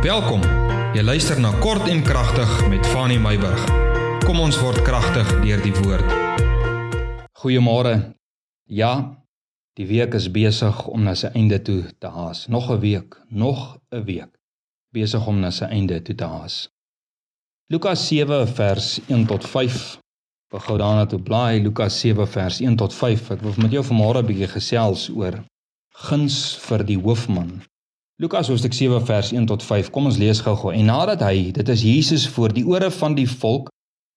Welkom. Jy luister na Kort en Kragtig met Fanny Meyburg. Kom ons word kragtig deur die woord. Goeiemôre. Ja, die week is besig om na sy einde toe te haas. Nog 'n week, nog 'n week besig om na sy einde toe te haas. Lukas 7 vers 1 tot 5. Begou daarna toe blaai Lukas 7 vers 1 tot 5. Ek wil met jou vanmôre 'n bietjie gesels oor guns vir die hoofman. Lukas hoofstuk 7 vers 1 tot 5. Kom ons lees gou-gou. En nadat hy, dit is Jesus voor die ore van die volk,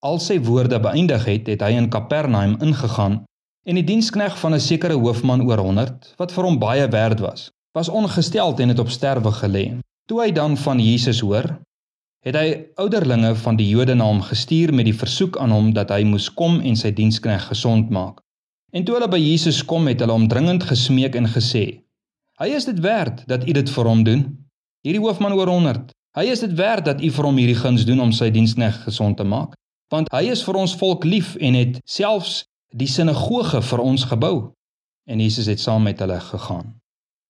al sy woorde beëindig het, het hy in Kapernaum ingegaan en die dienskneg van 'n sekere hoofman oor 100 wat vir hom baie werd was, was ongesteld en het op sterwe gelê. Toe hy dan van Jesus hoor, het hy ouderlinge van die Jode na hom gestuur met die versoek aan hom dat hy moes kom en sy dienskneg gesond maak. En toe hulle by Jesus kom, het hulle hom dringend gesmeek en gesê: Hy is dit werd dat u dit vir hom doen. Hierdie hoofman oor 100. Hy is dit werd dat u vir hom hierdie guns doen om sy dienskneg gesond te maak, want hy is vir ons volk lief en het selfs die sinagoge vir ons gebou. En Jesus het saam met hulle gegaan.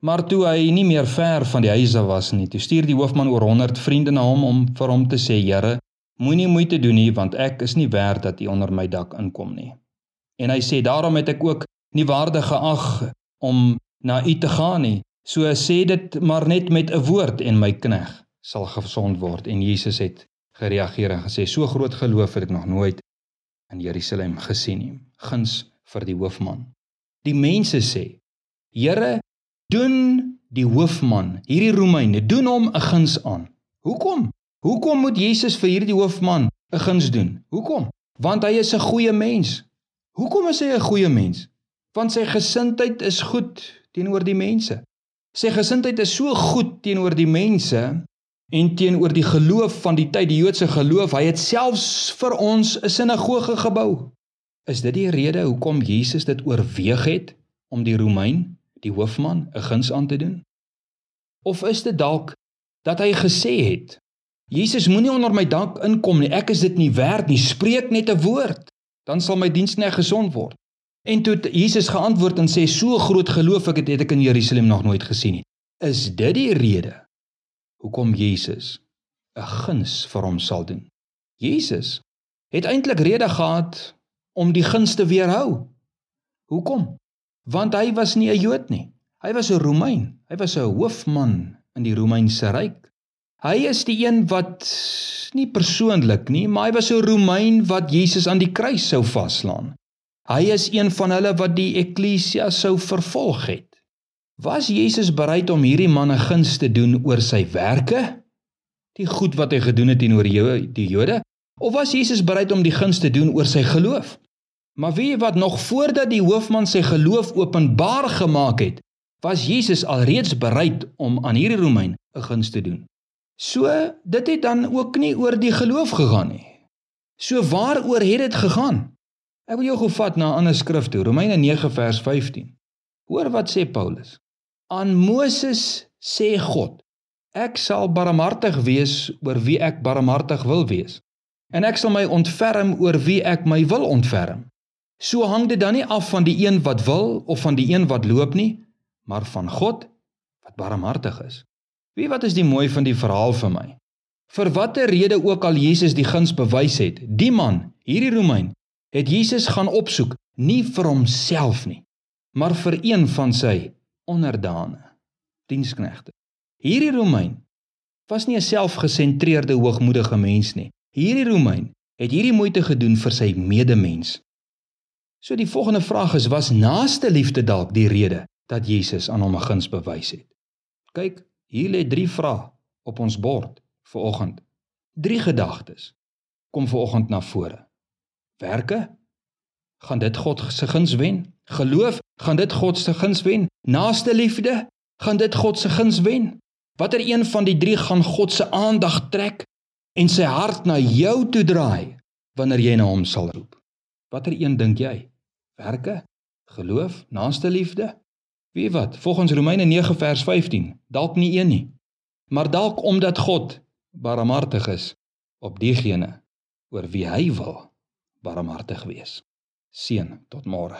Maar toe hy nie meer ver van die huise was nie, toe stuur die hoofman oor 100 vriende na hom om vir hom te sê: "Here, moenie moeite doen nie, want ek is nie werd dat u onder my dak inkom nie." En hy sê: "Daarom het ek ook nie waardig geag om na u te gaan nie. So sê dit maar net met 'n woord en my knegg sal gesond word. En Jesus het gereageer en gesê: "So groot geloof het ek nog nooit in Jerusalem gesien nie." Guns vir die hoofman. Die mense sê: "Here, doen die hoofman, hierdie Romeine, doen hom 'n guns aan." Hoekom? Hoekom moet Jesus vir hierdie hoofman 'n guns doen? Hoekom? Want hy is 'n goeie mens. Hoekom is hy 'n goeie mens? Want sy gesindheid is goed teenoor die mense. Sy gesindheid is so goed teenoor die mense en teenoor die geloof van die tyd, die Joodse geloof. Hy het selfs vir ons 'n sinagoge gebou. Is dit die rede hoekom Jesus dit oorweeg het om die Romein, die hoofman, 'n guns aan te doen? Of is dit dalk dat hy gesê het: Jesus moenie onder my dak inkom nie. Ek is dit nie werd nie. Spreek net 'n woord, dan sal my dienskneg gesond word. En toe Jesus geantwoord en sê so groot geloof ek het, het ek in Jerusalem nog nooit gesien nie. Is dit die rede hoekom Jesus 'n guns vir hom sal doen? Jesus het eintlik rede gehad om die guns te weerhou. Hoekom? Want hy was nie 'n Jood nie. Hy was 'n Romein. Hy was 'n hoofman in die Romeinse ryk. Hy is die een wat nie persoonlik nie, maar hy was 'n Romein wat Jesus aan die kruis sou vaslaan. Hy is een van hulle wat die eklesia sou vervolg het. Was Jesus bereid om hierdie manne guns te doen oor sy werke? Die goed wat hy gedoen het teenoor die Jode? Of was Jesus bereid om die guns te doen oor sy geloof? Maar weet jy wat nog voordat die hoofman sy geloof openbaar gemaak het, was Jesus alreeds bereid om aan hierdie Romein 'n guns te doen. So dit het dan ook nie oor die geloof gegaan nie. So waaroor het dit gegaan? Ek wil jou gou vat na 'n ander skrif toe, Romeine 9 vers 15. Hoor wat sê Paulus. Aan Moses sê God: Ek sal barmhartig wees oor wie ek barmhartig wil wees, en ek sal my ontferm oor wie ek my wil ontferm. So hang dit dan nie af van die een wat wil of van die een wat loop nie, maar van God wat barmhartig is. Wie wat is die mooi van die verhaal vir my? Vir watter rede ook al Jesus die guns bewys het, die man, hierdie Romein, het Jesus gaan opsoek nie vir homself nie, maar vir een van sy onderdane, diensknegte. Hierdie Romein was nie 'n selfgesentreerde hoogmoedige mens nie. Hierdie Romein het hierdie moeite gedoen vir sy medemens. So die volgende vraag is: was naaste liefde dalk die rede dat Jesus aan hom 'n guns bewys het? Kyk, hier lê drie vrae op ons bord vir oggend. Drie gedagtes kom vir oggend na vore. Werke? Gaan dit God se guns wen? Geloof? Gaan dit God se guns wen? Naaste liefde? Gaan dit God se guns wen? Watter een van die drie gaan God se aandag trek en sy hart na jou toe draai wanneer jy na hom sal roep? Watter een dink jy? Werke? Geloof? Naaste liefde? Wie wat? Volgens Romeine 9 vers 15, dalk nie een nie. Maar dalk omdat God barmhartig is op diegene oor wie hy wil barmhartig wees. Seën tot môre.